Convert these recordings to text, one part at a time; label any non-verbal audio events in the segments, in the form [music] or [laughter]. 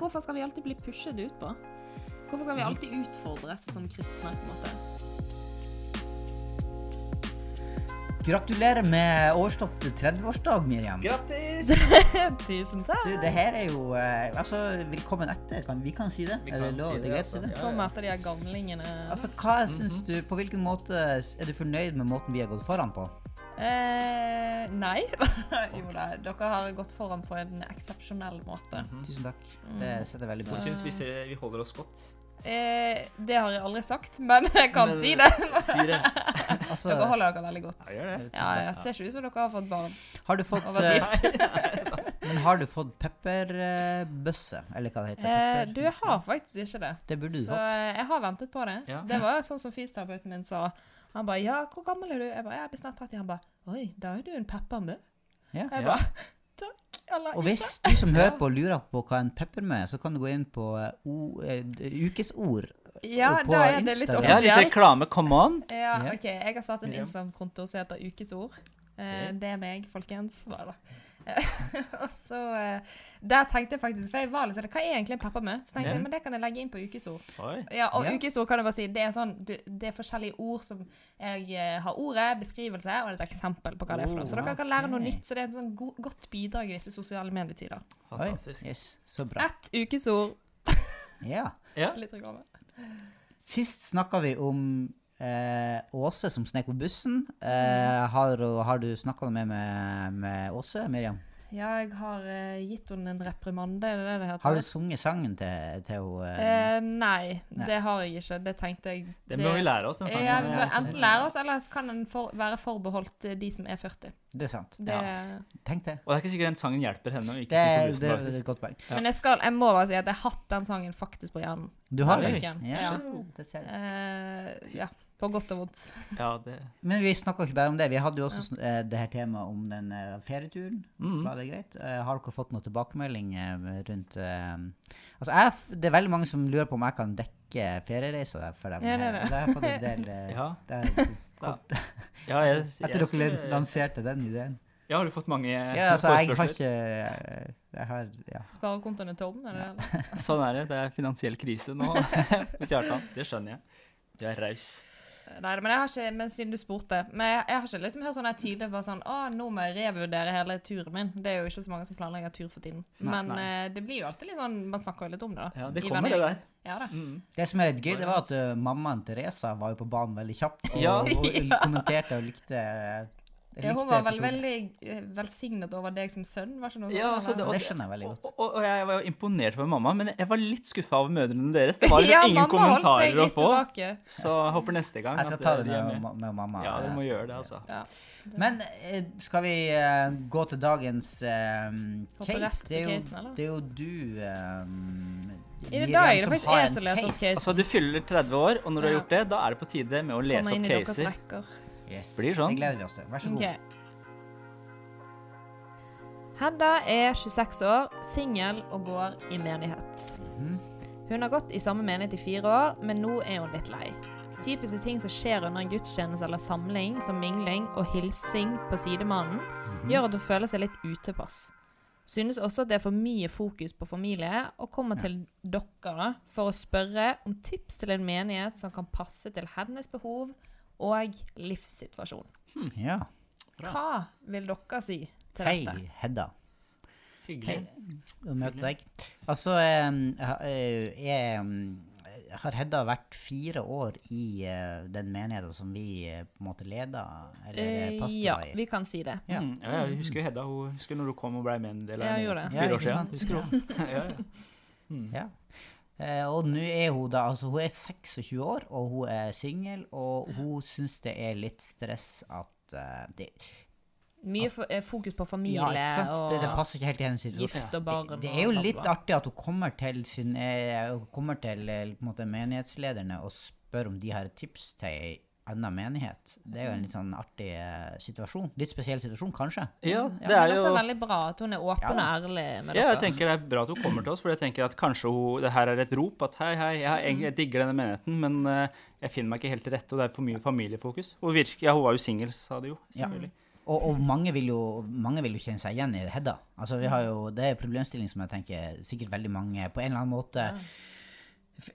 hvorfor skal vi alltid bli pushet ut på? Hvorfor skal vi alltid utfordres som kristne? på en måte? Gratulerer med overstått 30-årsdag, Miriam. Grattis! [laughs] Tusen takk. Du, det her er jo eh, Altså, velkommen etter. Kan, vi kan si det? Vi er det kan lov? si det, det, er greit altså. å si det? Ja, Kommer etter de her gamlingene. Altså, hva syns du På hvilken måte er du fornøyd med måten vi har gått foran på? Eh, nei. [laughs] jo da, dere har gått foran på en eksepsjonell måte. Tusen takk. Det setter veldig pris på. syns vi, ser, vi holder oss godt. Eh, det har jeg aldri sagt, men [laughs] jeg kan Men- si det. Si det. [laughs] Altså, Dere holder dere veldig godt. Ja, gjør det. Ja, jeg ser ikke ut som dere har fått barn. har du fått Og eh, gift. Men har du fått pepperbøsse, eller hva det heter? Eh, du, jeg har faktisk ikke det. Det burde du Så fått. eh, jeg har ventet på det. Ja. Det var sånn som fysioterapeuten min sa. Han bare 'Ja, hvor gammel er du?' Jeg bare 'Jeg blir snart 30'. Han bare 'Oi, da er du en peppermø'. Ja. Jeg Ja. bare [laughs] 'Takk', eller Og ikke. hvis du som hører på lurer på hva en peppermø er, så kan du gå inn på uh, ukesord. Ja, på da er det litt offisielt. Ja, litt reklame. Come on. Ja, Ja. OK. Jeg har startet en Instagram-konto som heter Ukesord. Eh, det er meg, folkens. Nei da. [laughs] og så eh, Der tenkte jeg faktisk For jeg var litt sånn Hva er egentlig en peppermø? Så tenkte jeg, men det kan jeg legge inn på ukesord. Ja, og Ja. ukesord kan jeg bare si, det er sånn, det er forskjellige ord som jeg eh, har ordet, beskrivelse, og et eksempel på hva det er for noe. Så dere kan lære noe nytt, så det er et sånn go godt bidrag i disse sosiale medietider. Fantastisk. yes, så bra. Ett ukesord. Ja. [laughs] Ja. Litt reklame. Sist snakka vi om eh, Åse som snek på bussen. Mm. Eh, har, har du snakka med, med, med Åse, Miriam? Ja, jeg har eh, gitt henne en reprimande, det det det heter? Har du sunget sangen til, til henne? Eh, nei, Nei. det har jeg ikke. Det tenkte jeg. Det må vi lære oss, den sangen. Ja, Det er sånn- enten lære oss, eller så kan den for, være forbeholdt eh, de som er 40. det er sant. Det, Tenk det. Og det er ikke sikkert den sangen hjelper henne ikke Det, er- det, det er et godt poeng. Ja. Men jeg, skal, jeg må bare si at jeg har hatt den sangen faktisk på hjernen. Du har den? det? Ja, Ja. det ser jeg. Uh, ja, på godt og vondt. Ja, det Men vi snakka ikke bare om det. Vi hadde jo også ja. eh, det her temaet om den eh, ferieturen. Mm. Var det greit? Eh, har dere fått noen tilbakemelding rundt Altså, jeg, det er veldig mange som lurer på om jeg kan dekke feriereiser for dem. Ja, det er det. har fått en del [laughs] Ja. det [laughs] Ja. Ja, jeg, [laughs] jeg, Etter dere lanserte den ideen. Ja, har du fått mange Ja, altså, jeg har forespørsler? ikke Jeg har Ja. Sparekontoen er tom, er det det? Sånn er det. Det er finansiell krise nå Kjartan. Det skjønner jeg. Du er raus. Nei, men jeg har ikke, men siden du spurte Men jeg, jeg har ikke liksom hørt sånn tydelig bare sånn Å, nå må jeg revurdere hele turen min. Det er jo ikke så mange som planlegger tur for tiden. Nei, men nei. eh, det blir jo alltid litt sånn Man snakker jo litt om det, da. Ja, det I kommer, det der. Ja da. Mm. Det som er litt gøy, det var at uh, mammaen Teresa var jo på banen veldig kjapt. Og, Ja. og, hun [laughs] kommenterte og likte, eh, Ja, hun var vel episoden. veldig eh, velsignet over deg som sønn, var ikke noe Ja, altså, det, og, Det skjønner jeg veldig godt. Og, og, og jeg var jo imponert over mamma, men jeg var litt skuffa over mødrene deres. Det [laughs] var liksom ja, ingen kommentarer å få. tilbake. Så jeg håper neste gang Jeg skal at ta det er med, med. med mamma. Ja, du må gjøre det, altså. Ja. Men eh, skal vi uh, gå til dagens uh, case? Det er, jo, casen, det er jo du eh, I dag er det som faktisk har jeg en som leser opp case. Altså, du fyller 30 år, og når du har gjort det, da er det på tide med å lese opp caser. Yes, Blir sånn. Det gleder vi oss til. Vær så god. Okay. Hedda er 26 år, singel og går i menighet. Mhm. Hun har gått i samme menighet i fire år, men nå er hun litt lei. Typiske ting som skjer under en gudstjeneste eller samling, som mingling og hilsing på sidemannen, Mhm. gjør at hun føler seg litt utepass. Synes også at det er for mye fokus på familie, og kommer Ja. til dere for å spørre om tips til en menighet som kan passe til hennes behov og livssituasjon. Ja. Bra. Hva vil dere si til Hei, dette? Hedda. Hyggelig. Hei. Å møte deg. Altså, eh, jeg, jeg, eh, har Hedda vært fire år i eh, den menigheten som vi eh, på en måte leder, eller pastor ja, vi kan si det. Ja. Mm, ja, jeg husker jo Hedda. Hun husker når du kom og ble med en del Ja, det. Ja, fire år ikke siden. sant? Husker hun? [laughs] ja, ja. Mm. Ja. Eh, og nå er hun da Altså, hun er 26 år, og hun er singel, og hun syns det er litt stress at uh, det, Mye eh, fokus på familie Ja, og Det, det passer ikke helt i hennes gift og barn. Det, det er jo litt artig at hun kommer til, sin, hun kommer til måte, menighetslederne og spør om de har tips til anna menighet. Det er jo en litt sånn artig eh, situasjon. Litt spesiell situasjon, kanskje. ja, Ja, det er jo veldig bra at hun er åpen Ja. og ærlig med dere. ja, jeg tenker det er bra at hun kommer til oss, for jeg tenker at kanskje hun, det her er et rop. At hei, hei, jeg, jeg digger denne menigheten, men eh, jeg finner meg ikke helt til rette, og det er for mye familiefokus. Hun, virker, ja, hun var jo singel, sa de jo, Ja. selvfølgelig. Og, og mange, vil jo, mange vil jo kjenne seg igjen i Hedda. Altså, vi har jo, det er en problemstilling som jeg tenker sikkert veldig mange på en eller annen måte f-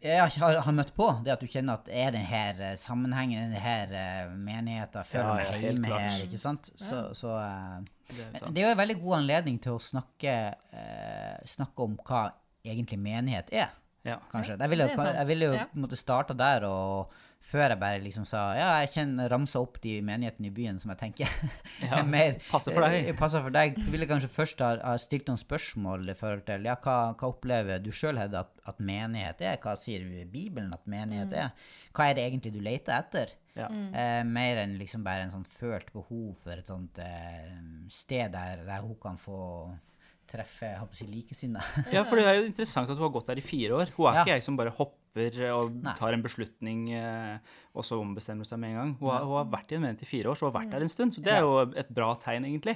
jeg har, har møtt på. Det at du kjenner at er den her eh, sammenhengen, den her uh, menigheten, føler Ja, meg hjemme her, ikke sant? Så, så eh, Det er sant. det er jo en veldig god anledning til å snakke, uh, snakke om hva egentlig menighet er Ja. kanskje. Jeg ville, er jeg ville jo ja. på en måte starta der, og før jeg bare liksom sa ja, jeg kjenner ramsa opp de menighetene i byen som jeg tenker [laughs] Ja, er mer passer for deg. eh, passer for deg. Så ville jeg kanskje først ha, ha stilt noen spørsmål i forhold til ja, hva, hva opplever du sjøl, Hedda, at, at menighet er? Hva sier Bibelen at menighet Mm. er? Hva er det egentlig du leter etter? Ja. Eh, mer enn liksom bare en sånn følt behov for et sånt eh, sted der, der hun kan få treffe jeg håper likesinnede. [laughs] Ja, for det er jo interessant at hun har gått der i fire år. Hun er Ja. ikke jeg som bare hopper og Nei. tar en beslutning eh, og så ombestemmer seg med en gang. Hun har, hun har vært i en menighet i fire år, så hun har vært der en stund. Så det er jo et bra tegn, egentlig.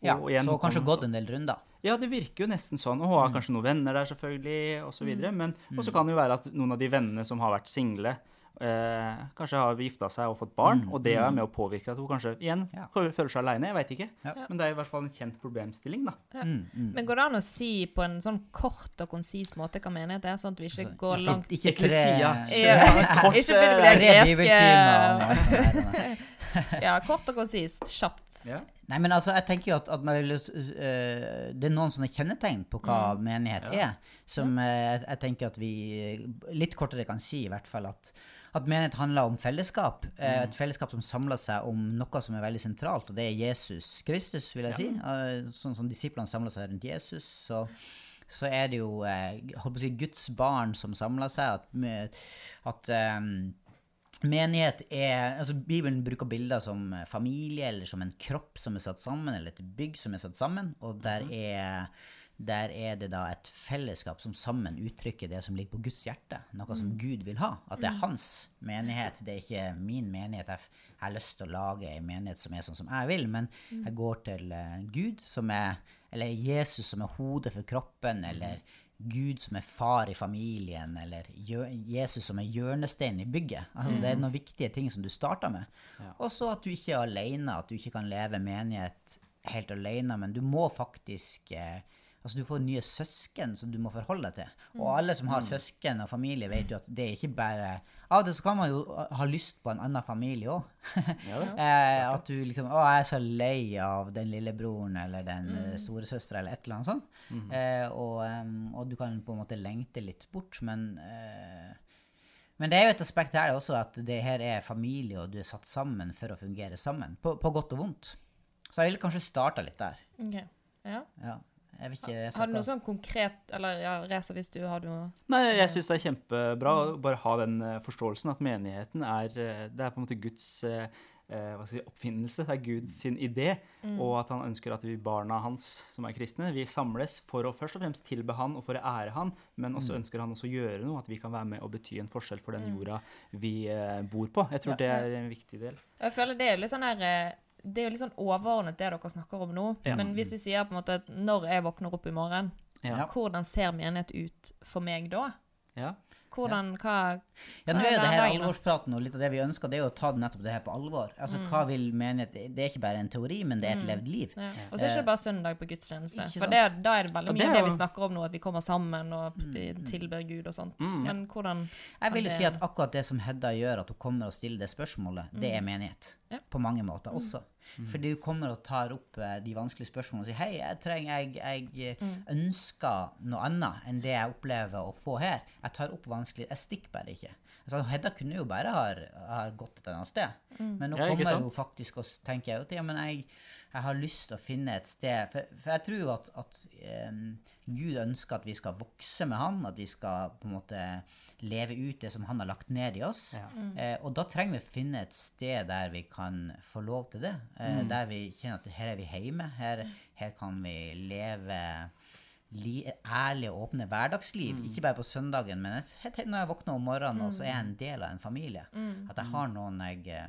Og Ja, igjen, så hun kanskje gått en del runder. Ja, det virker jo nesten sånn. Og hun har Mm. kanskje noen venner der, selvfølgelig, osv. Men også kan det jo være at noen av de vennene som har vært single, eh, kanskje har gifta seg og fått barn, og det er med å påvirke at hun kanskje igjen Mm. Ja. føler seg aleine. Jeg veit ikke. Ja. Men det er i hvert fall en kjent problemstilling, da. Mm, mm. Men går det an å si på en sånn kort og konsis måte hva menighet er, sånn at vi ikke går Ikke, langt ikke tre, Ja, [laughs] Kort, Ikke begynn å bli greske. [laughs] Ja, kort og konsist. Kjapt. Ja. Nei, men altså, jeg tenker jo at, at man vil, uh, det er noen sånne kjennetegn på hva menighet er, som uh, jeg, tenker at vi litt kortere kan si, i hvert fall at, at menighet handler om fellesskap. eh, Et fellesskap som samler seg om noe som er veldig sentralt, og det er Jesus Kristus, vil jeg si. Uh, Sånn som disiplene samler seg rundt Jesus, så så er det jo eh, holdt på å si, Guds barn som samler seg. At, med- at eh, menighet er altså Bibelen bruker bilder som familie, eller som en kropp som er satt sammen, eller et bygg som er satt sammen. Og der er, der er det da et fellesskap som sammen uttrykker det som ligger på Guds hjerte. Noe som Gud vil ha. At det er hans menighet. Det er ikke min menighet. Jeg, har lyst til å lage en menighet som er sånn som jeg vil, men jeg går til eh, Gud, som er Eller Jesus, som er hodet for kroppen, eller Gud som er far i familien, eller Jesus som er hjørnesteinen i bygget. Altså, Det er noen viktige ting som du starter med. Og så at du ikke er alene, at du ikke kan leve menighet helt alene, men du må faktisk eh, Altså, du får nye søsken som du må forholde deg til. Og alle som har søsken og familie, vet jo at det er ikke bare Av og til så kan man jo ha lyst på en annen familie òg. [laughs] [laughs] eh, at du liksom Å, jeg er så lei av den lillebroren eller den mm. storesøstera eller et eller annet sånt. Eh, og, og du kan på en måte lengte litt bort, men eh, men det er jo et aspekt her også at det her er familie, og du er satt sammen for å fungere sammen. På, på godt og vondt. Så jeg ville kanskje starta litt der. Okay. Ja. Ja. Jeg vil ikke, jeg Har du noe sånn konkret Eller ja, Reza, hvis du har noe Nei, jeg syns det er kjempebra å bare ha den eh, forståelsen at menigheten er eh, Det er på en måte Guds eh, hva skal si, oppfinnelse. Det er Guds idé. idé. Og at han ønsker at vi barna hans som er kristne, vi samles for å først og fremst tilbe han og for å ære han, men også ønsker han også å gjøre noe, at vi kan være med og bety en forskjell for den jorda vi eh, bor på. Jeg tror Ja. det er en viktig del. Jeg føler det er litt sånn her Det er jo litt sånn overordnet det dere snakker om nå. Ja. Men hvis vi sier på en måte at når jeg våkner opp i morgen, Ja. hvordan ser menighet ut for meg da? Ja. Hvordan, hva Ja, nå er jo det her alvorspraten, og litt av det vi ønsker, det er jo å ta det nettopp det her på alvor. Altså, Mm. hva vil menighet Det er ikke bare en teori, men det er et levd liv. Ja. Og så er det ikke bare søndag på gudstjeneste. For det, da er det veldig mye det det, vi snakker om nå, at vi kommer sammen og tilber Gud og sånt. Mm. Men hvordan Jeg vil det- si at akkurat det som Hedda gjør, at hun kommer og stiller det spørsmålet, det er menighet. Ja. På mange måter også. Fordi du kommer og tar opp eh, de vanskelige spørsmålene og sier hei, jeg trenger, jeg, jeg mm. ønsker noe annet enn det jeg opplever å få her. Jeg tar opp vanskelig, jeg stikker bare ikke. Altså, Hedda kunne jo bare ha, ha gått et annet sted. Men nå Ja, kommer hun faktisk og tenker at ja, men jeg, jeg har lyst til å finne et sted For, for jeg tror jo at, at um, Gud ønsker at vi skal vokse med Han, at vi skal på en måte leve ut det som Han har lagt ned i oss. Ja. Eh, og da trenger vi å finne et sted der vi kan få lov til det. Eh, Der vi kjenner at her er vi hjemme. Her, her kan vi leve li, ærlig og åpne hverdagsliv. Ikke bare på søndagen, men når jeg våkner om morgenen, og så er jeg en del av en familie. At jeg har noen jeg, eh,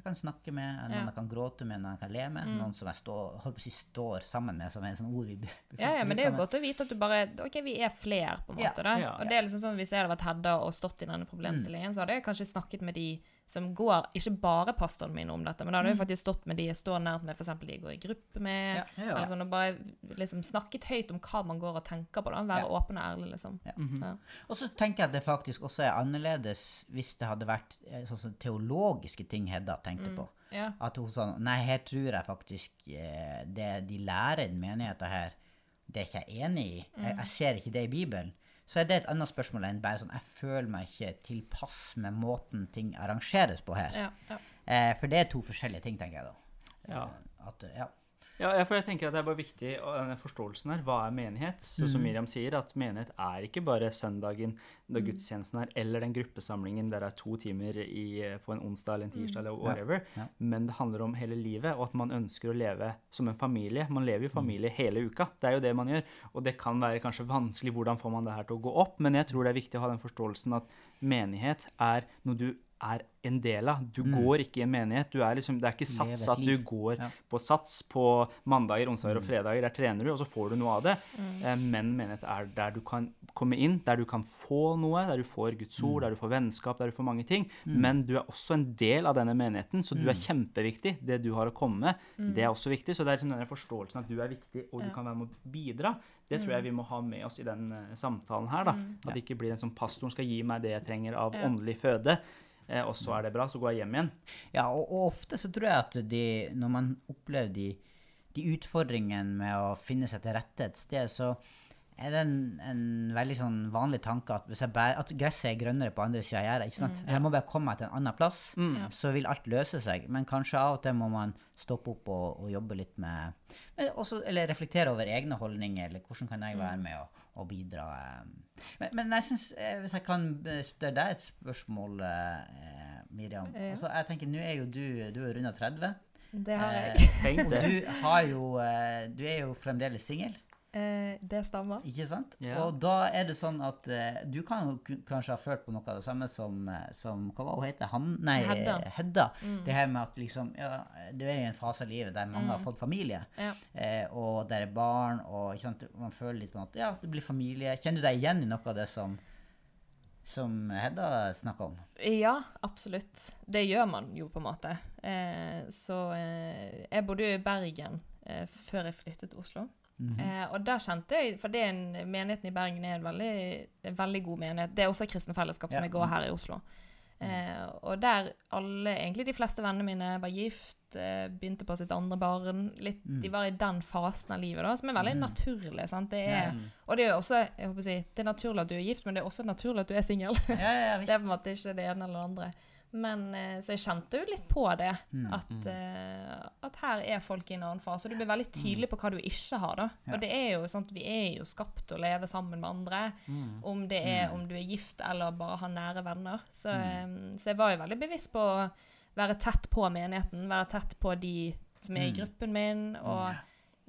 jeg kan snakke med, noen Ja. jeg kan gråte med, noen jeg kan le med, noen som jeg står, holdt på å si, står sammen med, som er en sånn ord vi [laughs] Ja, ja, men det er jo godt å vite at du bare OK, vi er flere, på en Ja, måte. da. ja, og det er liksom sånn, Hvis jeg hadde vært Hedda og stått i denne problemstillingen, så hadde jeg kanskje snakket med de som går Ikke bare pastoren min om dette, men da hadde Mm. jeg faktisk stått med de jeg står nært med, f.eks. de jeg går i gruppe med. Ja, ja, ja. Eller sånn, og bare liksom snakket høyt om hva man går og tenker på. da, Være Ja. åpen og ærlig, liksom. Mhm. Ja. Og så tenker jeg at det faktisk også er annerledes hvis det hadde vært eh, sånn teologiske ting Hedda tenkte på. Ja. At hun sånn Nei, her tror jeg faktisk eh, det de lærer i menigheten her, det er ikke jeg enig i. Jeg, jeg ser ikke det i Bibelen. Så er det et annet spørsmål enn bare sånn Jeg føler meg ikke tilpass med måten ting arrangeres på her. Ja, ja. Eh, for det er to forskjellige ting, tenker jeg da. Ja. Eh, At, ja. Ja, ja, for jeg tenker at det er bare viktig, og denne forståelsen her, hva er menighet? Så som Miriam sier, at menighet er ikke bare søndagen da gudstjenesten er, eller den gruppesamlingen der det er to timer i, på en onsdag eller en tirsdag eller whatever, ja. men det handler om hele livet, og at man ønsker å leve som en familie. Man lever jo familie hele uka, det er jo det man gjør, og det kan være kanskje vanskelig, hvordan får man det her til å gå opp, men jeg tror det er viktig å ha den forståelsen at menighet er noe du er en del av. Du går ikke i en menighet. Du er liksom, det er ikke sats at du går Ja. på sats på mandager, onsdager og fredager. Der trener du, og så får du noe av det. Mm. Men menighet er der du kan komme inn, der du kan få noe, der du får Guds ord, der du får vennskap, der du får mange ting. Men du er også en del av denne menigheten, så du er kjempeviktig. Det du har å komme med, det er også viktig. Så det er liksom denne forståelsen at du er viktig, og du Ja. kan være med å bidra. Det tror jeg vi må ha med oss i den eh, samtalen her. da. At det ikke blir en sånn pastoren skal gi meg det jeg trenger av Ja. åndelig føde, eh, og så er det bra, så går jeg hjem igjen. Ja, og, og ofte så tror jeg at de, når man opplever de, de utfordringene med å finne seg til rette et sted, så er det en, en veldig sånn vanlig tanke at, hvis jeg bare, at gresset er grønnere på andre sida av gjerdet. ikke sant? Jeg må bare komme meg til en annen plass, så vil alt løse seg. Men kanskje av og til må man stoppe opp og, og jobbe litt med men også, Eller reflektere over egne holdninger, eller hvordan kan jeg være med å, å bidra. eh. Men, men jeg synes, eh, hvis jeg kan eh, spørre deg et spørsmål, eh, Miriam. Ja. Altså, jeg tenker, Nå er jo du, du er runda 30. Det har jeg. Eh, og du, har jo, eh, du er jo fremdeles singel, det stemmer. ikke sant? Yeah. Og da er det sånn at eh, du kan jo kanskje ha følt på noe av det samme som, eh, som Hva var hun heter Han? Nei, Hedda. Hedda. Mm. Det her med at liksom ja, Du er i en fase av livet der mange har fått familie, Ja. eh, og der er barn, og ikke sant? man føler litt på at ja, det blir familie. Kjenner du deg igjen i noe av det som som Hedda snakka om? Ja, absolutt. Det gjør man jo, på en måte. Eh, så eh, jeg bodde jo i Bergen eh, før jeg flyttet til Oslo. Eh, og da kjente jeg For det er en, menigheten i Bergen er en veldig, en veldig god menighet. Det er også et kristent fellesskap som Ja. jeg går her i Oslo. Eh, og der alle, egentlig de fleste vennene mine var gift, eh, begynte på sitt andre barn. Litt, De var i den fasen av livet da, som er veldig naturlig. sant? Det er, Og det er også jeg håper å si, det er naturlig at du er gift, men det er også naturlig at du er singel. Ja, ja, [laughs] Det er på en måte ikke det ene eller det andre. Men, eh, så jeg kjente jo litt på det. At, uh, at her er folk i en annen fase. Og du blir veldig tydelig på hva du ikke har. da. Ja. Og det er jo sånn at vi er jo skapt til å leve sammen med andre. Om det er om du er gift eller bare har nære venner. Så, mm. så jeg var jo veldig bevisst på å være tett på menigheten. Være tett på de som er i gruppen min. og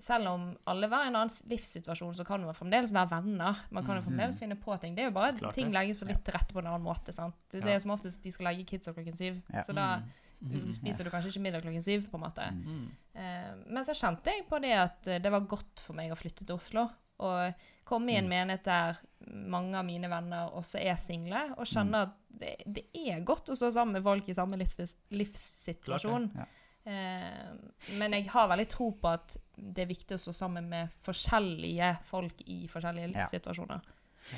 selv om alle var i en annen livssituasjon, så kan man fremdeles være venner. Man kan jo fremdeles finne på ting. Det er jo bare Klart ting legges litt til rette på en annen måte. sant? Det er jo som oftest de skal legge kidsa klokken syv. Ja. Så da spiser du kanskje ikke middag klokken syv, på en måte. Mm. Eh, men så kjente jeg på det at eh, det var godt for meg å flytte til Oslo. Og komme i en menighet der mange av mine venner også er single, og kjenne at det, det er godt å stå sammen med folk i samme livs, livssituasjon. Ja. Eh, men jeg har veldig tro på at det er viktig å stå sammen med forskjellige folk i forskjellige livssituasjoner.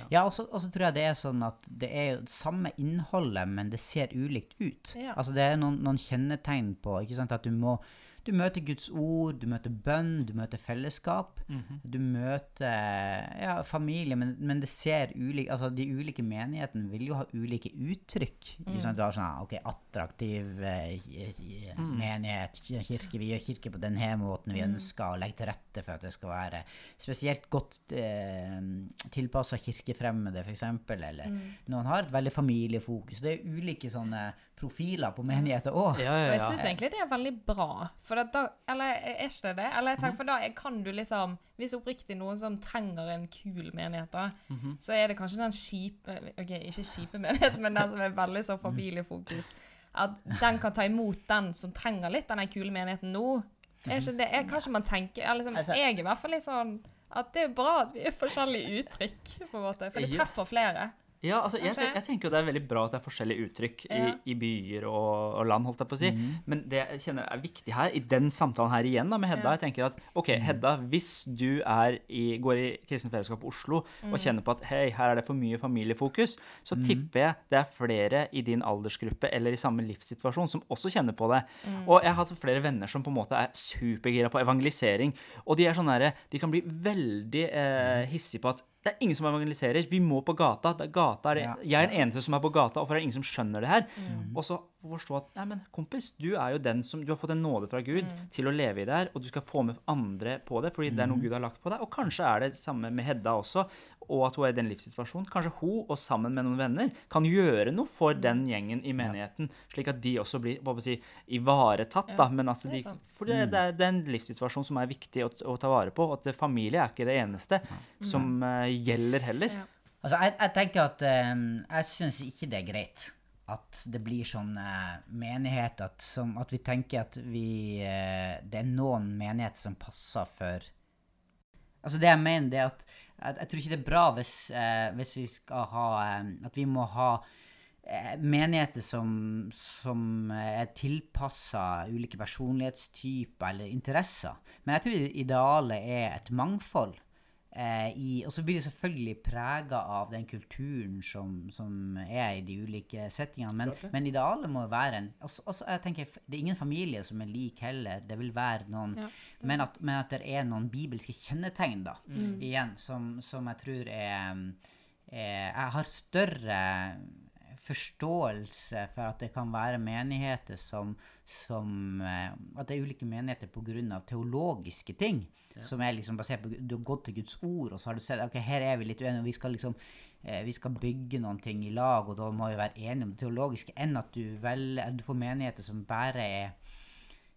Ja, og så og så tror jeg det er sånn at det er jo samme innholdet, men det ser ulikt ut. Ja. Altså det er noen, noen kjennetegn på ikke sant, at du må du møter Guds ord, du møter bønn, du møter fellesskap. Du møter ja, familie, men, men det ser ulik, Altså de ulike menighetene vil jo ha ulike uttrykk. Mm. Sånn, Du har sånn ok, attraktiv eh, menighet, kirke. Vi gjør kirke på denne måten vi ønsker å legge til rette for at det skal være spesielt godt eh, tilpassa kirkefremmede, f.eks. Eller noen har et veldig familiefokus. Det er ulike sånne profiler på menigheter òg. Ja, Og ja, jeg ja. syns egentlig det er veldig bra. For da, eller er ikke det det? Eller jeg tenker, for da kan du liksom Hvis oppriktig noen som trenger en kul menighet, da, så er det kanskje den kjipe Ok, ikke kjipe menigheten, men den som er veldig sånn familiefokus. At den kan ta imot den som trenger litt den kule menigheten nå. Er ikke det, er, kanskje man tenker eller liksom, Altså- Jeg er i hvert fall litt sånn at det er bra at vi er forskjellige uttrykk, på en måte. For det treffer flere. Ja, altså, jeg, jeg tenker jo det er veldig bra at det er forskjellige uttrykk i, Ja. i byer og, og land, holdt jeg på å si. Men det jeg kjenner er viktig her, i den samtalen her igjen da, med Hedda, Ja. jeg tenker at OK, Hedda, hvis du er i, går i Kristent Fellesskap Oslo Oslo og kjenner på at hei, her er det for mye familiefokus, så tipper jeg det er flere i din aldersgruppe eller i samme livssituasjon som også kjenner på det. Og jeg har hatt flere venner som på en måte er supergira på evangelisering, og de er sånn der, De kan bli veldig eh, hissige på at det er ingen som evangeliserer. Vi må på gata. Gata er det. Jeg er den eneste som er på gata, og det er ingen som skjønner det her? Og så forstå at nei, men kompis, du er jo den som Du har fått en nåde fra Gud til å leve i det her, og du skal få med andre på det, fordi det er noe Gud har lagt på deg. Og kanskje er det samme med Hedda også, og at hun er i den livssituasjonen. Kanskje hun, og sammen med noen venner, kan gjøre noe for den gjengen i menigheten, slik at de også blir hva skal si, ivaretatt, da. Men altså, det er de, for det, det, er, er en livssituasjon som er viktig å, å ta vare på, at familie er ikke det eneste som uh, gjelder heller. Ja. Altså, jeg, jeg tenker at um, Jeg syns ikke det er greit at det blir sånn eh, menighet at, som, at vi tenker at vi eh, Det er noen menigheter som passer for Altså, det jeg mener, det er at jeg, jeg tror ikke det er bra hvis, eh, hvis vi skal ha At vi må ha menigheter som, som er tilpassa ulike personlighetstyper eller interesser. Men jeg tror idealet er et mangfold. Eh, i, og så blir det selvfølgelig prega av den kulturen som, som er i de ulike settingene. Men, men idealet må være en også, også, jeg tenker, Det er ingen familie som er lik heller. Det vil være noen Ja. men, at, men at det er noen bibelske kjennetegn, da, igjen, som, som jeg tror er, er Jeg har større forståelse for at det kan være menigheter som, som eh, At det er ulike menigheter pga. teologiske ting. Som er liksom basert på Du har gått til Guds ord, og så har du sett ok, her er vi litt uenige, og vi skal liksom eh, vi skal bygge noen ting i lag, og da må vi være enige om det teologiske, enn at du, vel, du får menigheter som bare er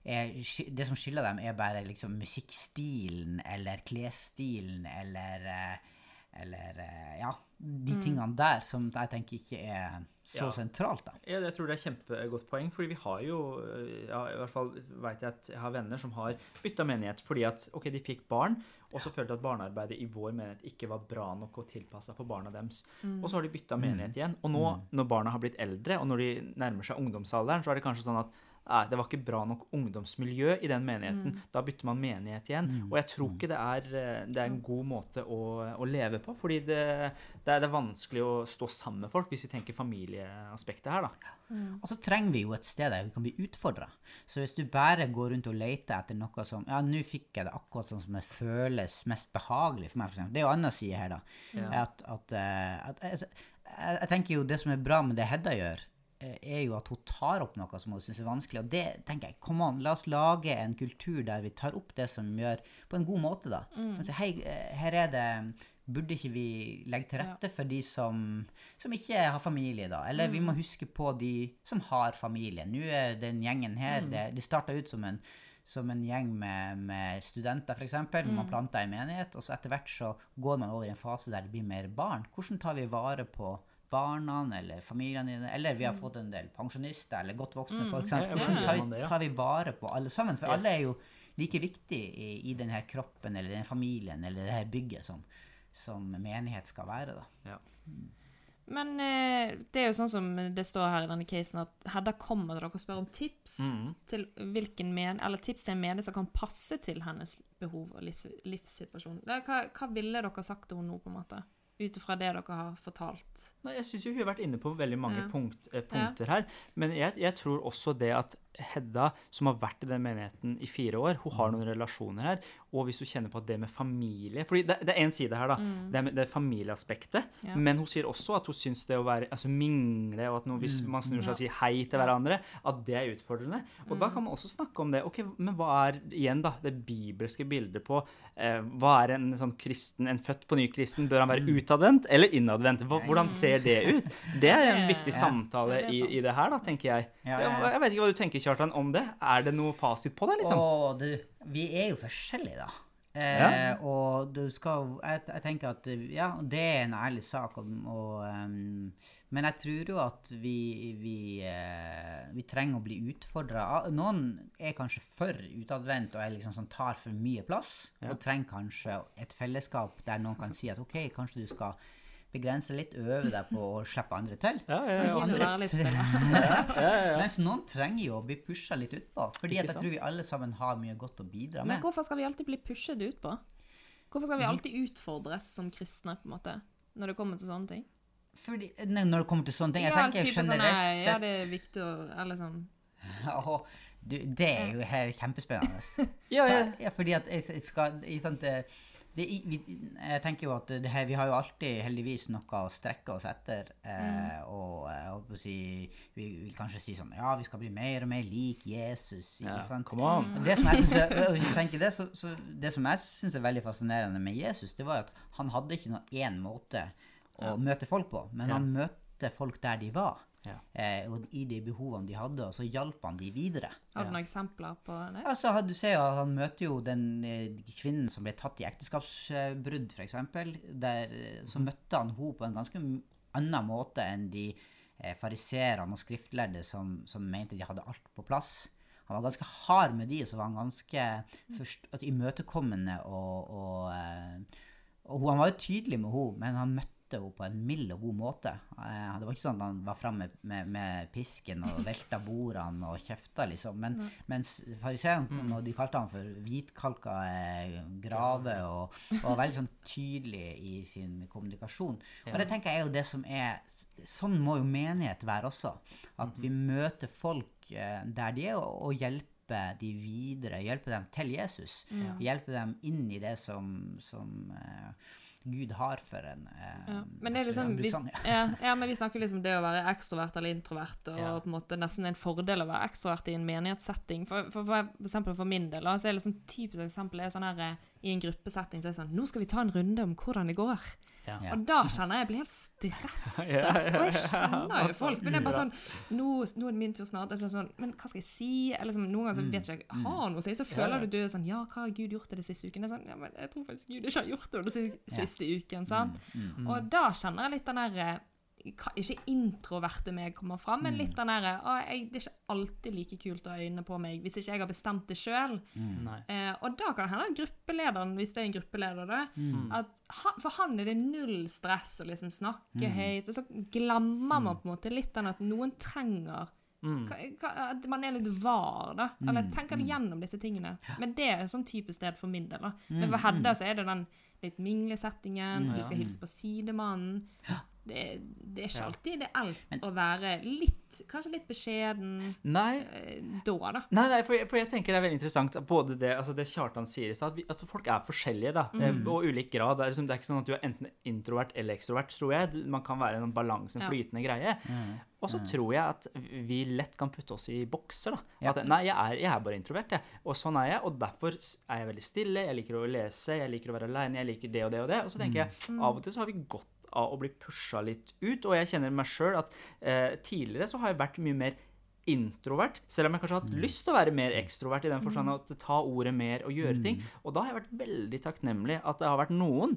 er, det som skiller dem, er bare liksom musikkstilen eller klesstilen eller eh, Eller eh, ja, de tingene der som jeg tenker ikke er så Ja. sentralt, da. Ja, jeg tror det er kjempegodt poeng, fordi vi har jo øh, ja, i hvert fall vet jeg at jeg har venner som har bytta menighet fordi at ok, de fikk barn, og så følte at barnearbeidet i vår menighet ikke var bra nok og tilpassa for barna deres. Og så har de bytta menighet igjen. Og nå når barna har blitt eldre, og når de nærmer seg ungdomsalderen, så er det kanskje sånn at Nei, det var ikke bra nok ungdomsmiljø i den menigheten. Da bytter man menighet igjen. Og jeg tror ikke det er, eh, det er en god måte å, å leve på. Fordi det, det, er, det er vanskelig å stå sammen med folk, hvis vi tenker familieaspektet her, da. Og så trenger vi jo et sted der vi kan bli utfordra. Så hvis du bare går rundt og leter etter noe som Ja, nå fikk jeg det akkurat sånn som det føles mest behagelig for meg, f.eks. Det er jo annen side her, da. Ja. At, at, eh, at altså, jeg, jeg tenker jo det som er bra med det Hedda gjør, er jo at hun tar opp noe som hun syns er vanskelig. Og det tenker jeg, kom an, la oss lage en kultur der vi tar opp det som gjør På en god måte, da. Altså, hei, eh, her er det Burde ikke vi legge til rette for de som, som ikke har familie, da? Eller vi må huske på de som har familie. Nå er den gjengen her det, De starta ut som en som en gjeng med, med studenter, f.eks. Mm. Man planter en menighet, og så etter hvert så går man over i en fase der det blir mer barn. Hvordan tar vi vare på barna eller familiene dine? Eller vi har fått en del pensjonister eller godt voksne folk. Sant? Ja, ja, Hvordan tar vi, tar vi vare på alle sammen? For Yes. alle er jo like viktige i, i denne kroppen eller denne familien eller det her bygget som, som menighet skal være. da. Ja. Men eh, det er jo sånn som det står her i denne casen, at Hedda kommer til dere og spør om tips mm. til hvilken men, eller tips til en menighet som kan passe til hennes behov og livs, livssituasjon. Hva, hva ville dere sagt til henne nå, på en måte? Ut ifra det dere har fortalt. Nei, jeg syns jo hun har vært inne på veldig mange Ja. punkt, eh, punkter her. Men jeg, jeg tror også det at Hedda, som har vært i den menigheten i fire år, hun har noen relasjoner her. Og hvis hun kjenner på at det med familie fordi det, det er én side her, da. Det, er med, det familieaspektet. Ja. Men hun sier også at hun syns det å være altså mingle, og at noe, hvis man snur seg og sier hei til hverandre, at det er utfordrende. Og da kan man også snakke om det. ok, Men hva er igjen da, det bibelske bildet på eh, Hva er en sånn kristen, en født på ny kristen? Bør han være utadvendt eller innadvendt? Hvordan ser det ut? Det er en [laughs] viktig samtale i, i det her, da, tenker. Jeg, jeg vet ikke hva du tenker, Kjartan, om det. Er det noe fasit på det, liksom? Å, du, vi er jo forskjellige, da. Eh, Ja. Og du skal jeg, jeg tenker at ja, det er en ærlig sak. Og, og, um, men jeg tror jo at vi, vi, uh, vi trenger å bli utfordra. Noen er kanskje for utadvendt og er liksom sånn, tar for mye plass. Ja. Og trenger kanskje et fellesskap der noen kan si at OK, kanskje du skal begrense litt, øve deg på å slippe andre til. Ja, ja, ja. litt stille. [laughs] Mens noen trenger jo å bli pusha litt utpå. Fordi jeg tror vi alle sammen har mye godt å bidra med. Men hvorfor skal vi alltid bli pushet utpå? Hvorfor skal vi alltid utfordres som kristne, på en måte, når det kommer til sånne ting? Fordi, nei, når det kommer til sånne ting Jeg Ja, tenker type sånn, generelt nei, sett Ja, det er viktig å Eller sånn [laughs] oh, du, det er jo her kjempespennende. [laughs] Ja, ja. Ja, fordi at jeg, jeg skal ikke sant, det, vi, Jeg tenker jo at det her, vi har jo alltid heldigvis noe å strekke oss etter. Eh, og jeg holdt å si Vi vil kanskje si sånn Ja, vi skal bli mer og mer lik Jesus. Ikke Ja, sant? come on. Det som jeg synes er, hvis du tenker det, så, så det som jeg syns er veldig fascinerende med Jesus, det var at han hadde ikke noe én måte å møte folk på, men Ja. han møtte folk der de var. Ja. Eh, og i de behovene de hadde, og så hjalp han de videre. Har du noen eksempler på det? Altså, du ser jo at Han møter jo den eh, kvinnen som ble tatt i ekteskapsbrudd, f.eks. Eh, Så møtte han henne på en ganske annen måte enn de eh, fariserene og skriftlærde som, som mente de hadde alt på plass. Han var ganske hard med de, og så var han ganske først, altså, imøtekommende og, og, og, og Han var jo tydelig med henne, men han møtte henne på en mild og god måte. Eh, det var ikke sånn at han var framme med, med, med pisken og velta bordene og kjefta, liksom. Men, mens fariseerne, når de kalte han for hvitkalka eh, grave, og, og var veldig sånn tydelig i sin kommunikasjon. Og det tenker jeg er jo det som er Sånn må jo menighet være også. At vi møter folk eh, der de er, og, og hjelper de videre. Hjelpe dem til Jesus. Hjelpe dem inn i det som, som eh, Gud har for en. eh, Ja. Men liksom vi, ja. ja, ja, men vi snakker liksom det å være ekstrovert eller introvert, og Ja. på en måte nesten en fordel å være ekstrovert i en menighetssetting. For, for, for, for eksempel for min del, så er det liksom typisk eksempel er sånn her eh, i en gruppesetting så er det sånn Nå skal vi ta en runde om hvordan det går. Ja. Og da kjenner jeg jeg blir helt stresset. [laughs] Og jeg kjenner jo folk. Men det er bare sånn Nå, nå er det min tur snart. Altså sånn, men hva skal jeg si? Eller liksom, noen ganger så vet jeg ikke jeg har noe å si. Så føler du du er sånn Ja, hva har Gud gjort det de siste ukene? Det Sånn, ja, men jeg tror faktisk Gud ikke har gjort det den siste, siste uken. sant? Og da kjenner jeg litt den der eh, ikke introverte meg kommer fram, men litt den derre Det er ikke alltid like kult å ha øynene på meg hvis ikke jeg har bestemt det sjøl. Mm. Eh, og da kan det hende at gruppelederen, hvis det er en gruppeleder, da, at han, for han er det null stress å liksom snakke høyt, og så glemmer man på en måte litt den at noen trenger hva, At man er litt var, da. Eller tenker gjennom disse tingene. Men det er sånn type sted for min del. da. Men for Hedda så er det den litt minglesettingen, du skal hilse på sidemannen. Det, det er ikke alltid, Ja. alt men, å være litt, kanskje litt beskjeden Nei, eh, da, da. Nei, nei for, jeg, for jeg tenker det er veldig interessant at både det, altså det Kjartan sier i stad, at, at folk er forskjellige, da, mm. og ulik grad. Det er, liksom, det er ikke sånn at du er enten introvert eller ekstrovert, tror jeg. Man kan være en balanse, en Ja. flytende greie. Og så tror jeg at vi lett kan putte oss i bokser. da. Ja. At nei, jeg er, jeg er bare introvert, jeg. Og sånn er jeg. Og derfor er jeg veldig stille. Jeg liker å lese, jeg liker å være aleine, jeg liker det og det og det. Og så tenker jeg av og til så har vi godt av å bli pusha litt ut. Og jeg kjenner meg sjøl at eh, tidligere så har jeg vært mye mer introvert, selv om jeg kanskje har hatt lyst til å være mer ekstrovert i den forstand at ta ordet mer og gjøre ting. Og da har jeg vært veldig takknemlig at det har vært noen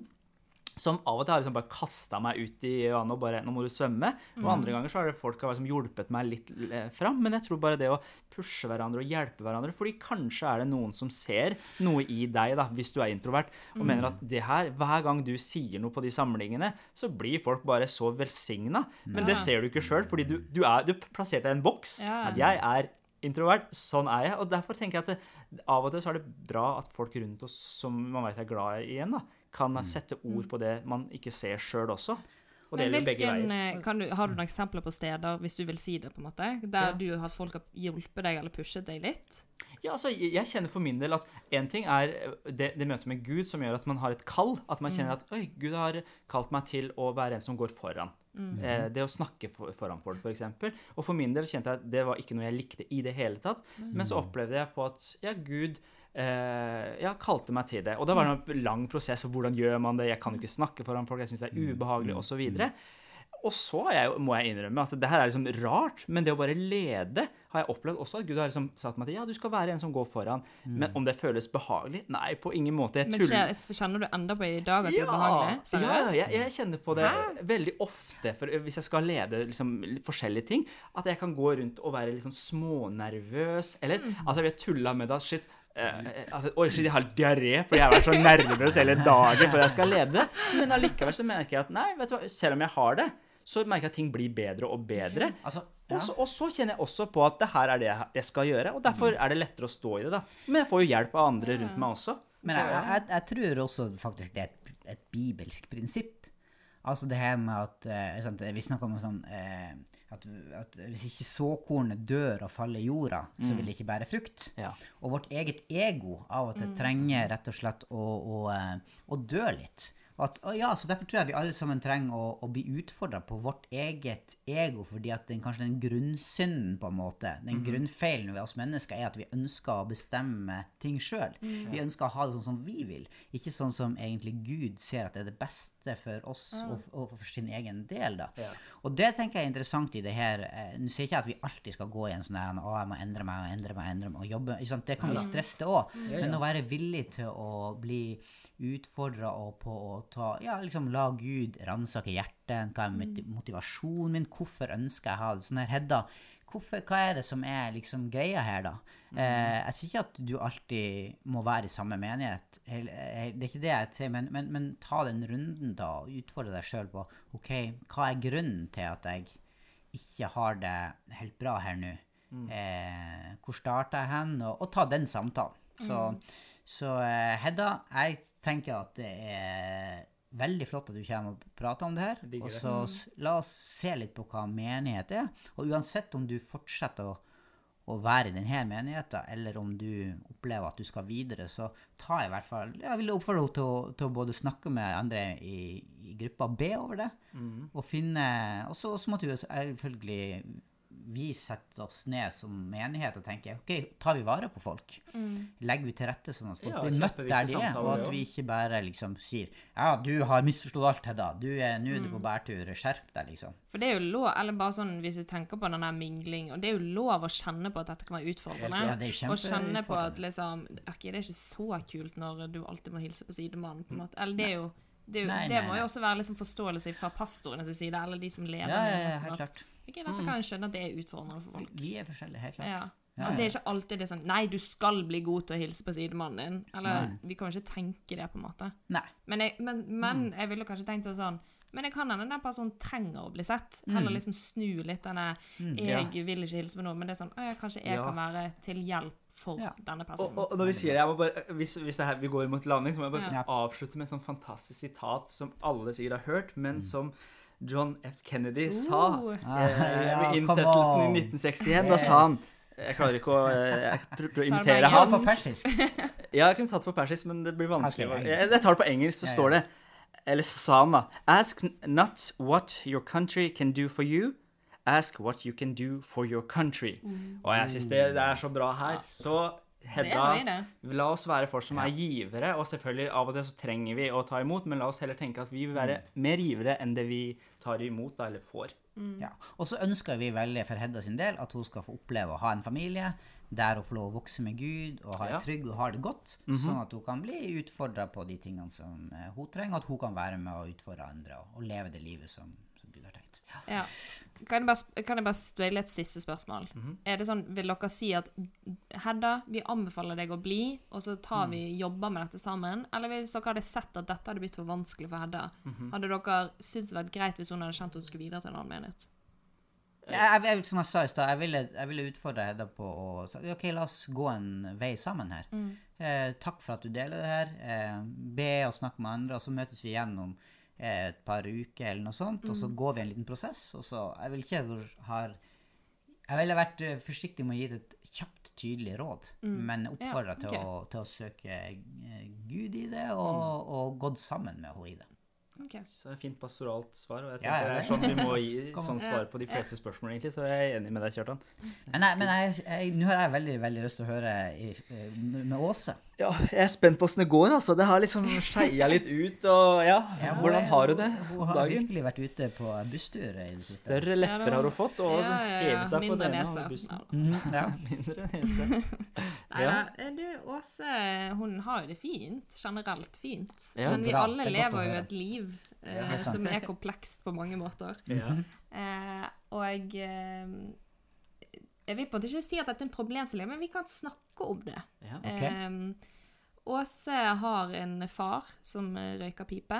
som av og til har liksom bare kasta meg ut i vannet og bare 'Nå må du svømme'. Og andre ganger så har det folk har liksom hjulpet meg litt eh, fram. Men jeg tror bare det å pushe hverandre og hjelpe hverandre Fordi kanskje er det noen som ser noe i deg, da, hvis du er introvert, og mener at det her, hver gang du sier noe på de samlingene, så blir folk bare så velsigna. Men det ser du ikke sjøl, fordi du, du er du plasserte deg i en boks. Ja. At jeg er introvert, sånn er jeg. Og derfor tenker jeg at det, av og til så er det bra at folk rundt oss som man vet er glad i igjen, da, kan sette ord på det man ikke ser sjøl også. Og det gjelder begge veier. eh, kan du, har du noen eksempler på steder, hvis du vil si det, på en måte, der Ja. du har folk har hjulpet deg eller pushet deg litt? Ja, altså, jeg kjenner for min del at én ting er eh, det, det møtet med Gud som gjør at man har et kall. At man kjenner at Oi, Gud har kalt meg til å være en som går foran. Eh, det å snakke for, foran folk, f.eks. Og for min del kjente jeg at det var ikke noe jeg likte i det hele tatt. Men så opplevde jeg på at ja, Gud eh, ja, kalte meg til det. Og da var det en lang prosess. Hvordan gjør man det? Jeg kan jo ikke snakke foran folk, jeg syns det er ubehagelig, osv. Og så jeg, jo- må jeg innrømme at det her er liksom rart, men det å bare lede har jeg opplevd også at Gud har liksom sagt meg til ja, du skal være en som går foran. Men om det føles behagelig? Nei, på ingen måte. Jeg tuller. kje- kjenner du enda på i dag at det er behagelig? ja, jeg, jeg kjenner på det veldig ofte for hvis jeg skal lede liksom, forskjellige ting. At jeg kan gå rundt og være sånn smånervøs. Eller Mm. altså, vi har tulla med det. Shit, eh, altså, Oi, shit, jeg har diaré fordi jeg har vært så nervøs hele dagen før jeg skal lede. Men allikevel så merker jeg at nei, vet du hva, selv om jeg har det, så merker jeg at ting blir bedre og bedre. Altså, Og så, og så kjenner jeg også på at det her er det jeg- jeg skal gjøre, og derfor er det lettere å stå i det, da. Men jeg får jo hjelp av andre rundt meg også. Men jeg, jeg, jeg tror også faktisk det er et, et bibelsk prinsipp. Altså det her med at eh, sant, Vi snakker om sånn eh, at, at hvis ikke såkornet dør og faller i jorda, så vil det ikke bære frukt. Ja. Og vårt eget ego av og til trenger rett og slett å, å, eh, å dø litt. At, ja, så Derfor tror jeg vi alle sammen trenger å, å bli utfordra på vårt eget ego, fordi at den, kanskje den grunnsynden, på en måte, den grunnfeilen ved oss mennesker, er at vi ønsker å bestemme ting sjøl. Vi ønsker å ha det sånn som vi vil, ikke sånn som egentlig Gud ser at det er det beste for oss og, og for sin egen del. da. Ja. Og det tenker jeg er interessant i det her. eh, Nå sier ikke jeg at vi alltid skal gå i en sånn her Å, jeg må endre meg og endre meg endre meg og jobbe. Ikke sant? Det kan bli stress, det òg. Men å være villig til å bli utfordra og på å ta Ja, liksom la Gud ransake hjertet. Hva er motivasjonen min? Hvorfor ønsker jeg å ha det? Sånn her, Hedda, hvorfor, hva er det som er liksom greia her, da? Eh, jeg sier ikke at du alltid må være i samme menighet. Det er ikke det jeg sier, men, men, men ta den runden, da, og utfordre deg sjøl på OK, hva er grunnen til at jeg ikke har det helt bra her nå? Eh, hvor starter jeg hen? Og, og ta den samtalen. Så, så eh, Hedda, jeg tenker at det er veldig flott at du kommer og prater om det her. Og så la oss se litt på hva menighet er. Og uansett om du fortsetter å, å være i denne menigheten, eller om du opplever at du skal videre, så ta i hvert fall Jeg vil oppfordre henne til, til å både snakke med andre i, i gruppa, be over det, og finne Og så så måtte jo selvfølgelig vi setter oss ned som menighet og tenker ok, tar vi vare på folk? Legger vi til rette sånn at folk Ja, blir møtt der de er, og at vi ikke bare liksom sier ja, du har misforstått alt, Hedda. Du er nå er du på bærtur. Skjerp deg, liksom. For det er jo lov, eller bare sånn hvis du tenker på den der mingling, og det er jo lov å kjenne på at dette kan være utfordrende. Ja, det er og kjenne på at liksom Ok, det er ikke så kult når du alltid må hilse på sidemannen, på en måte. Eller det er jo det, er jo, Nei, det nei, må jo også være liksom forståelse fra pastorenes side, eller de som lever Ja, ja, med ja, ja, helt at, klart. Ok, dette kan jeg skjønne at det er utfordrende for folk. Vi er forskjellige, helt klart. Ja. Ja, det er ikke alltid det er sånn Nei, du skal bli god til å hilse på sidemannen din. Eller vi kan jo ikke tenke det, på en måte. Nei. Men jeg, men, men Mm. jeg ville kanskje tenkt sånn Men jeg kan hende den personen trenger å bli sett. Mm. Heller liksom snu litt denne Jeg vil ikke hilse på noen, men det er sånn «Å ja, Kanskje jeg Ja. kan være til hjelp for Ja. denne personen. og, og når vi sier det, jeg må bare, hvis, hvis det her, vi går mot landing, så må jeg bare Ja. avslutte med et sånn fantastisk sitat som alle sikkert har hørt, Mm. men som John F. Kennedy sa Oh. Ah, eh, [laughs] ved innsettelsen i 1961. Da sa han Jeg klarer ikke å eh, Jeg prøver å [laughs] imitere han. på persisk. [laughs] Ja, jeg kunne tatt det på persisk, men det blir vanskelig. Jeg, jeg tar det på engelsk, så Ja, ja. står det Eller så sa han da Ask not what your country can do for you. Ask what you can do for your country. Og jeg syns det, det er så bra her. Så Hedda, det, det. la oss være folk som er givere. Og selvfølgelig av og til så trenger vi å ta imot, men la oss heller tenke at vi vil være mer givere enn det vi tar imot da, eller får. Ja. Og så ønsker vi veldig for Hedda sin del at hun skal få oppleve å ha en familie der hun får lov å vokse med Gud og ha det Ja. trygg og ha det godt, sånn at hun kan bli utfordra på de tingene som eh, hun trenger, og at hun kan være med og utfordre andre og, og leve det livet som, som Gud har tenkt. Ja. Kan jeg bare, kan jeg bare stille et siste spørsmål? Mhm. Er det sånn, Vil dere si at Hedda, vi anbefaler deg å bli, og så tar Mm. vi jobber med dette sammen? Eller hvis dere hadde sett at dette hadde blitt for vanskelig for Hedda, Mhm. hadde dere syntes det vært greit hvis hun hadde kjent at hun skulle videre til en annen menighet? Jeg, jeg, som jeg sa i stad, jeg jeg ville utfordre Hedda på å si OK, la oss gå en vei sammen her. Eh, takk for at du deler det her. Eh, be og snakk med andre, og så møtes vi igjen om eh, et par uker eller noe sånt, og så går vi en liten prosess. Og så Jeg vil ikke ha Jeg ville vært eh, forsiktig med å gi det et kjapt, tydelig råd, men oppfordra Ja, til, å, til å søke eh, Gud i det, og, og gått sammen med henne i det. Okay. Så det er et fint pastoralt svar, og jeg Ja, tenker ja, det er sånn vi må gi [laughs] sånn svar på de fleste spørsmål, egentlig. Så jeg er enig med deg, Kjartan. Men, jeg, men jeg, jeg, nå har jeg veldig veldig lyst til å høre i, eh, med Åse. Ja, jeg er spent på åssen det går, altså. Det har liksom skeia litt ut, og ja. Ja, Hvordan har du det Hun har dagen? virkelig vært ute på busstur. Større lepper har hun fått, og Ja, ja, ja. heve seg på denne nese. bussen. Mm, [laughs] ja. Mindre nese. [laughs] Nei da, eh, du, Åse hun har jo det fint. Generelt fint. Ja, Men vi bra. alle er lever jo et liv eh, er som er komplekst på mange måter. Ja. Eh, og eh, Jeg vil på en måte ikke si at dette er en problemstilling, men vi kan snakke om det. Ja. okay. Ehm, Åse har en far som eh, røyker pipe.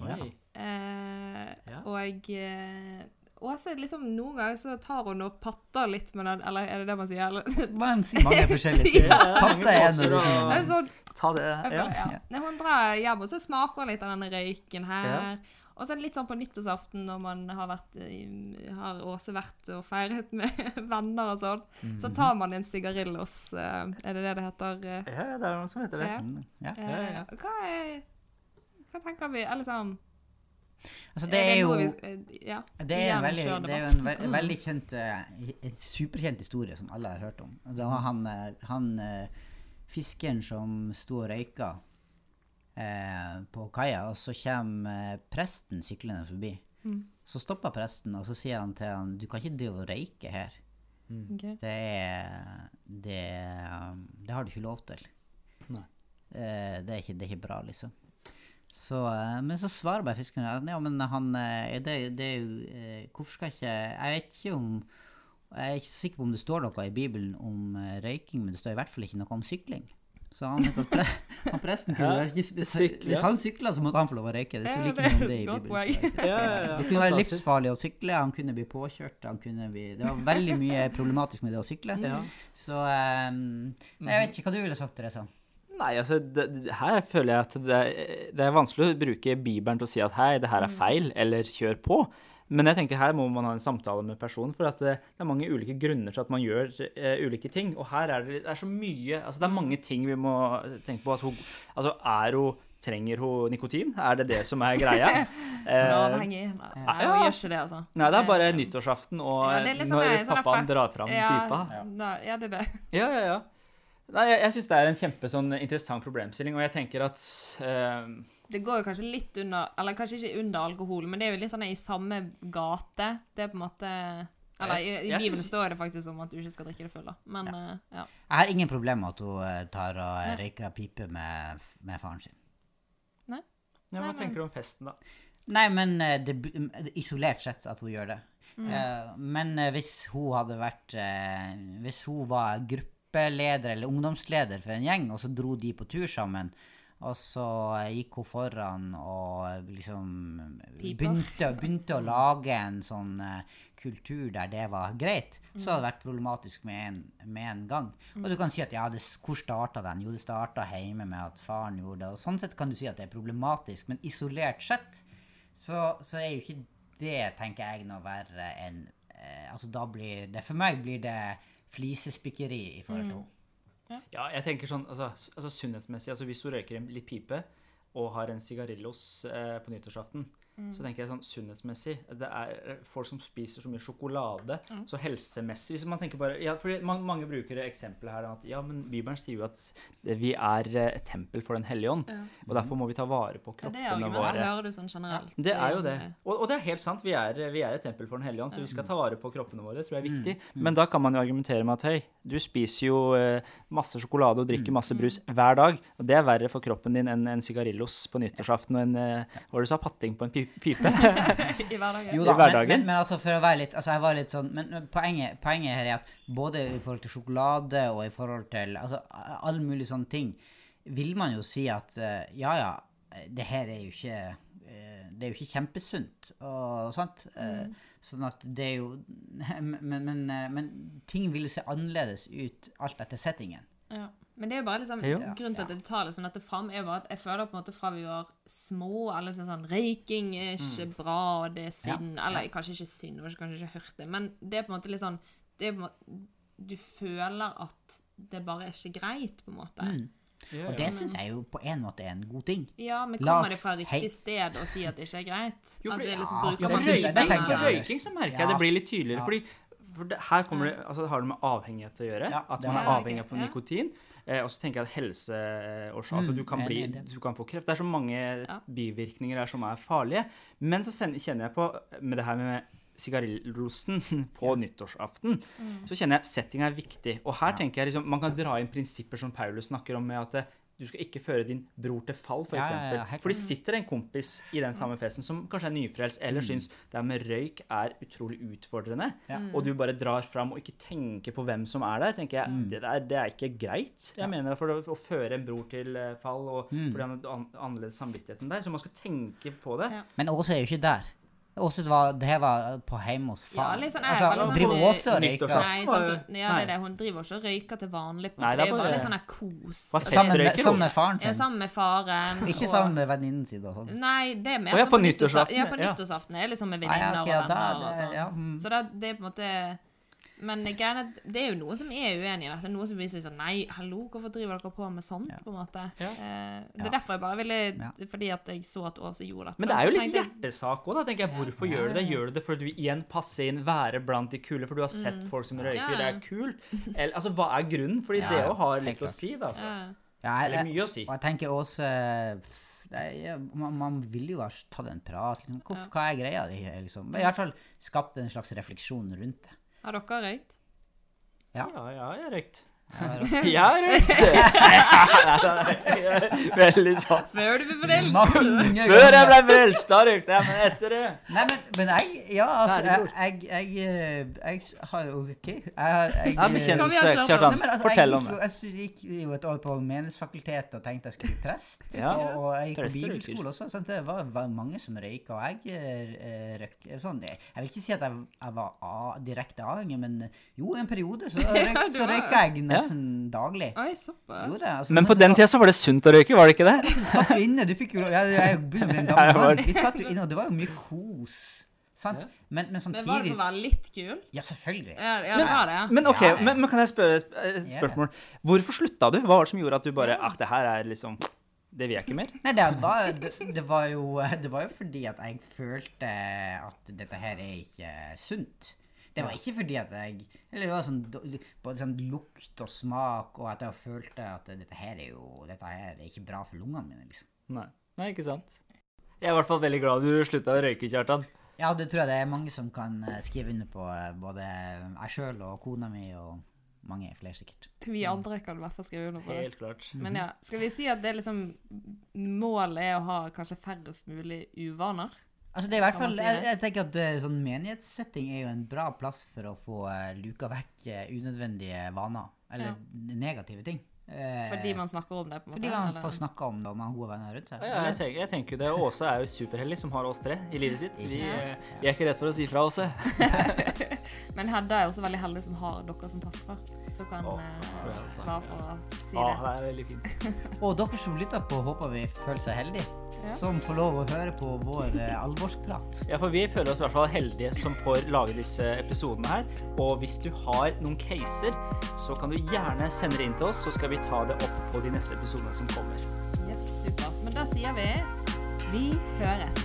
Ja. Oi. Eh, Ja. Og eh, Åse liksom noen ganger så tar hun og patter litt med den, eller er det det man sier? Eller, Man sier mange [laughs] forskjellige ting. Ja, Patte er en av de måter å- tingene. det er sånn, Ta det. Ja. ja. Hun drar hjem og så smaker hun litt av denne røyken her. Ja. Og så er det litt sånn på nyttårsaften når man har, vært, har Åse vært og feiret med [laughs] venner og sånn, så Mhm. tar man en sigarillos, eh, er det det det heter? eh? ja, det er noe som heter det. Ja. Mm, Ja. Ja, ja, ja. Eh, Hva, er, hva tenker vi? Eller sånn Altså, det er jo eh, Det er, en veldig, det er jo en, ve veldig kjent, eh, en superkjent historie som alle har hørt om. Det var han, eh, han eh, fiskeren som sto og røyka eh, på kaia, og så kommer eh, presten syklende forbi. Mm. Så stopper presten, og så sier han til han, du kan ikke drive og røyke her. Ok. Det er Det, det har du ikke lov til. Nei. Eh, det, er ikke, det er ikke bra, liksom. Så, eh, men så svarer bare fiskeren at ja, men han eh, det, det er jo Hvorfor skal ikke Jeg vet ikke om Jeg er ikke sikker på om det står noe i Bibelen om røyking, men det står i hvert fall ikke noe om sykling. Så han mente at pre [laughs] han presten kunne ikke hvis, hvis han sykla, så måtte han få lov å røyke. Det Ja, står ikke det noe om det i Bibelen. Ja, ja, ja. det kunne være livsfarlig å sykle, han kunne bli påkjørt, han kunne bli Det var veldig mye problematisk med det å sykle. Ja. Så um, Jeg vet ikke hva du ville sagt, Teresa. Nei, altså, det, det, her føler jeg at det, er- det er vanskelig å bruke Bibelen til å si at hei, det her er feil, eller kjør på. Men jeg tenker her må man ha en samtale med personen, for at det, det er mange ulike grunner til at man gjør uh, ulike ting. Og her er det, det er så mye Altså, det er mange ting vi må tenke på. At hun, altså, er hun Trenger hun nikotin? Er det det som er greia? [laughs] Nå det henger avhengig. Nei, Ja. hun gjør ikke det, altså. nei, det er bare nyttårsaften og Ja, liksom når sånn pappaen drar fram ja, pipa. Ja, det er det. [laughs] Ja, ja, ja. Nei, jeg, jeg syns det er en kjempe sånn interessant problemstilling, og jeg tenker at eh, Det går jo kanskje litt under Eller kanskje ikke under alkohol, men det er jo litt sånn i samme gate. Det er på en måte Eller i, Jeg- i Bibelen syns- står det faktisk om at du ikke skal drikke det full, da. Men eh, ja. Jeg har ingen problem med at hun eh, tar og eh, røyker pipe med, med faren sin. ja, Nei, Hva men- tenker du om festen, da? Nei, men det, isolert sett at hun gjør det. Mm. Eh, men hvis hun hadde vært eh, Hvis hun var gruppeleder eller ungdomsleder for en gjeng, og så dro de på tur sammen, og så gikk hun foran og liksom begynte, begynte å lage en sånn uh, kultur der det var greit, så hadde det vært problematisk med en, med en gang. Og du kan si at ja, det, hvor starta den? Jo, det starta hjemme med at faren gjorde det. Og sånn sett kan du si at det er problematisk, men isolert sett så, så er jo ikke det, tenker jeg, noe verre enn eh, Altså da blir det For meg blir det flisespikkeri i forhold til henne. Ja, jeg tenker sånn, altså, altså sunnhetsmessig, altså hvis du røyker litt pipe og har en sigarillos eh, på nyttårsaften, så tenker jeg sånn sunnhetsmessig, det er eh, folk som spiser så mye sjokolade, så helsemessig, hvis man tenker bare, ja, fordi man, mange bruker eksempelet her, at ja, men Bibelen sier jo at vi er eh, et tempel for den hellige ånd, Ja. og derfor må vi ta vare på Ja, det er kroppene argumentet. våre. Hører du sånn generelt? Det er jo det. Og, og det er helt sant. Vi er, vi er et tempel for Den hellige ånd, så vi skal ta vare på kroppene våre. Det tror jeg er Mm, viktig. Men da kan man jo argumentere med at høy, du spiser jo eh, masse sjokolade og Mm. drikker masse brus hver dag. Og det er verre for kroppen din enn en sigarillos på nyttårsaften og en hva du sa, patting på en pi- pipe. [laughs] I hverdagen. Jo da, men, hverdagen. men, men altså for å være litt altså jeg var litt sånn, men men poenget, poenget her er at både i forhold til sjokolade og i forhold til altså alle mulige sånne ting, vil man jo si at eh, ja ja, det her er jo ikke eh, det er jo ikke kjempesunt og sånt. eh, Sånn at det er jo [laughs] men, men, men ting vil se annerledes ut alt etter settingen. Ja. Men det er jo bare liksom, Ja. grunnen til at jeg tar liksom dette fram, er bare at jeg føler på en måte fra vi var små eller liksom sånn Røyking er ikke bra, og det er synd. Eller kanskje ikke synd, og kanskje ikke hørt det, men det er på en måte litt sånn det er på en måte, Du føler at det bare er ikke greit, på en måte. Ja, Og det syns jeg jo på en måte er en god ting. Ja, men kommer det fra riktig sted å si at det ikke er greit? Jo, at fordi- det liksom ja, bruker Ja, røyking, jeg for røyking så merker Ja. jeg det blir litt tydeligere. Ja. fordi for det, her det, altså har det med avhengighet å gjøre. Ja, at man er avhengig av Ja. nikotin. Eh, og så tenker jeg at helseårsak altså Mm, du, kan bli, du kan få kreft. Det er så mange Ja. bivirkninger her som er farlige. Men så sen- kjenner jeg på, med det her med sigarillosen [laughs] på nyttårsaften, så kjenner jeg setting er viktig. Og her Ja. tenker jeg liksom, man kan dra inn prinsipper som Paulus snakker om, med at det, du skal ikke føre din bror til fall, f.eks. For Ja, ja, ja, For det sitter en kompis i den samme festen som kanskje er nyfrelst, eller syns det her med røyk er utrolig utfordrende, Ja. og du bare drar fram og ikke tenker på hvem som er der, tenker jeg, det, der, det er ikke greit. Jeg mener for å, å føre en bror til eh, fall, og fordi han har annerledes samvittighet enn deg, så man skal tenke på det. Ja. Men Åse er jo ikke der. Åse var, det her var på hjemme hos far. Ja, liksom, altså, hun sånn- driver Åse og røyker? Nei, sant? Ja, det er det. Hun driver ikke og røyker til vanlig. på Nei, det er bare litt sånn kos. Altså. Sammen med, sammen med faren ja, sammen med faren. [laughs] Ikke sammen med venninnen sin og sånn. Nei, det er mer ja, sånn på nyttårsaften, Ja, på nyttårsaften er liksom med Ah, ja, venninner ja, og da- venner. det- og sånn. ja, mm. Så det, det er på en måte Men det er jo noen som er uenig i dette. Noen som vil sånn Nei, hallo, hvorfor driver dere på med sånt? Ja. på en måte. Ja. Eh, det Ja. er derfor jeg bare ville Ja. Fordi at jeg så at Åse gjorde dette. Men det er jo litt hjertesak òg, da. tenker jeg. Hvorfor gjør du det? Gjør du det fordi du igjen passer inn, være blant de kule, for du har sett folk som røyker, Mm. Ja, det er kult? Eller, altså, hva er grunnen? Fordi Ja, det òg har litt å si, da. Altså. Eller mye å si. og jeg tenker Åse det er, man, man vil jo ha tatt en prat. Liksom. Hvor, Ja. Hva er greia di? Liksom. I hvert fall skapt en slags refleksjon rundt det. Har dere røykt? Ja. Ja, ja, jeg har røykt. Ja, Jeg har røykt! [laughs] [laughs] Veldig sånn. Før du ble forelska! Før jeg ble frelst, da røykte jeg, men etter det Nei, men, men jeg Ja, altså, jeg, jeg, jeg, eh, jeg har jo OK. Jeg, jeg, Ja, eh, bekjennelse, Kjartan. Altså, Fortell om det. jeg gikk jo et år på Menighetsfakultetet og tenkte jeg skulle bli prest. [laughs] Ja. Og, og jeg gikk på bibelskole også. Sant? Det var, var mange som røyka, og jeg eh, røyk sånn, Jeg vil ikke si at jeg, jeg var direkte avhengig, men jo, en periode så, røyk, jeg så røyka jeg nesten daglig. Oi, såpass. Jo, det, altså, Men på den var- tida så var det sunt å røyke, var det ikke det? Du satt jo inne, du fikk jo Jeg, jeg begynner å bli en [laughs] gammel var mann. Vi satt jo inne, og det var jo mye kos. Sant? Ja. Men, men Men var det samtidig for å være litt kul? Ja, selvfølgelig. Ja, ja det det. Men ok, men, men kan jeg spørre et spørsmål? Hvorfor slutta du? Hva var det som gjorde at du bare Ah, det her er liksom Det vil jeg ikke mer. Nei, det var, det, det, var jo, det var jo fordi at jeg følte at dette her er ikke sunt. Det var ikke fordi at jeg Eller det var sånn, både sånn lukt og smak, og at jeg følte at dette her er jo Dette her er ikke bra for lungene mine, liksom. Nei. Nei, ikke sant. Jeg er i hvert fall veldig glad du slutta å røyke, Kjartan. Ja, det tror jeg det er mange som kan eh, skrive under på. eh, Både jeg sjøl og kona mi og mange flere, sikkert. Vi andre kan i hvert fall skrive under på det. Helt klart. Men ja, skal vi si at det er liksom Målet er å ha kanskje færrest mulig uvaner? Altså det er i hvert fall, si jeg, jeg tenker at eh, sånn menighetssetting er jo en bra plass for å få uh, luka vekk uh, unødvendige vaner. Eller negative ting. Uh, Fordi man snakker om det? på en måte? fordi man eller? får snakka om det, med man har gode venner rundt seg. Ja, jeg, tenker, jeg tenker det. Åse er jo superheldig som har oss tre i livet sitt. Vi, Ja. vi er ikke redd for å si fra, Åse. [laughs] Men Hedda er også veldig heldig som har dere som pastere. Så kan Å, være for å si det. Ja, det. det er veldig fint. [laughs] Og dere som lytter på, håper vi føler seg heldige, Ja. som får lov å høre på vår eh, alvorsprat. Ja, for vi føler oss i hvert fall heldige som får lage disse episodene her. Og hvis du har noen caser, så kan du gjerne sende det inn til oss, så skal vi ta det opp på de neste episodene som kommer. Yes, supert. Men da sier vi vi høres.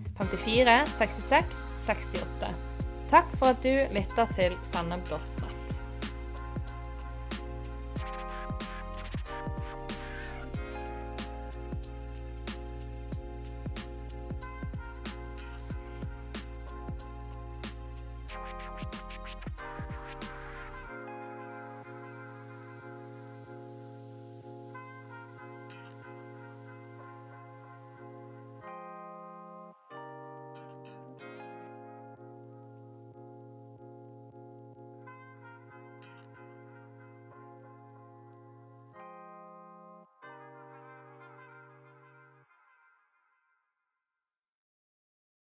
54 66 68. Takk for at du lytter til sennep.no.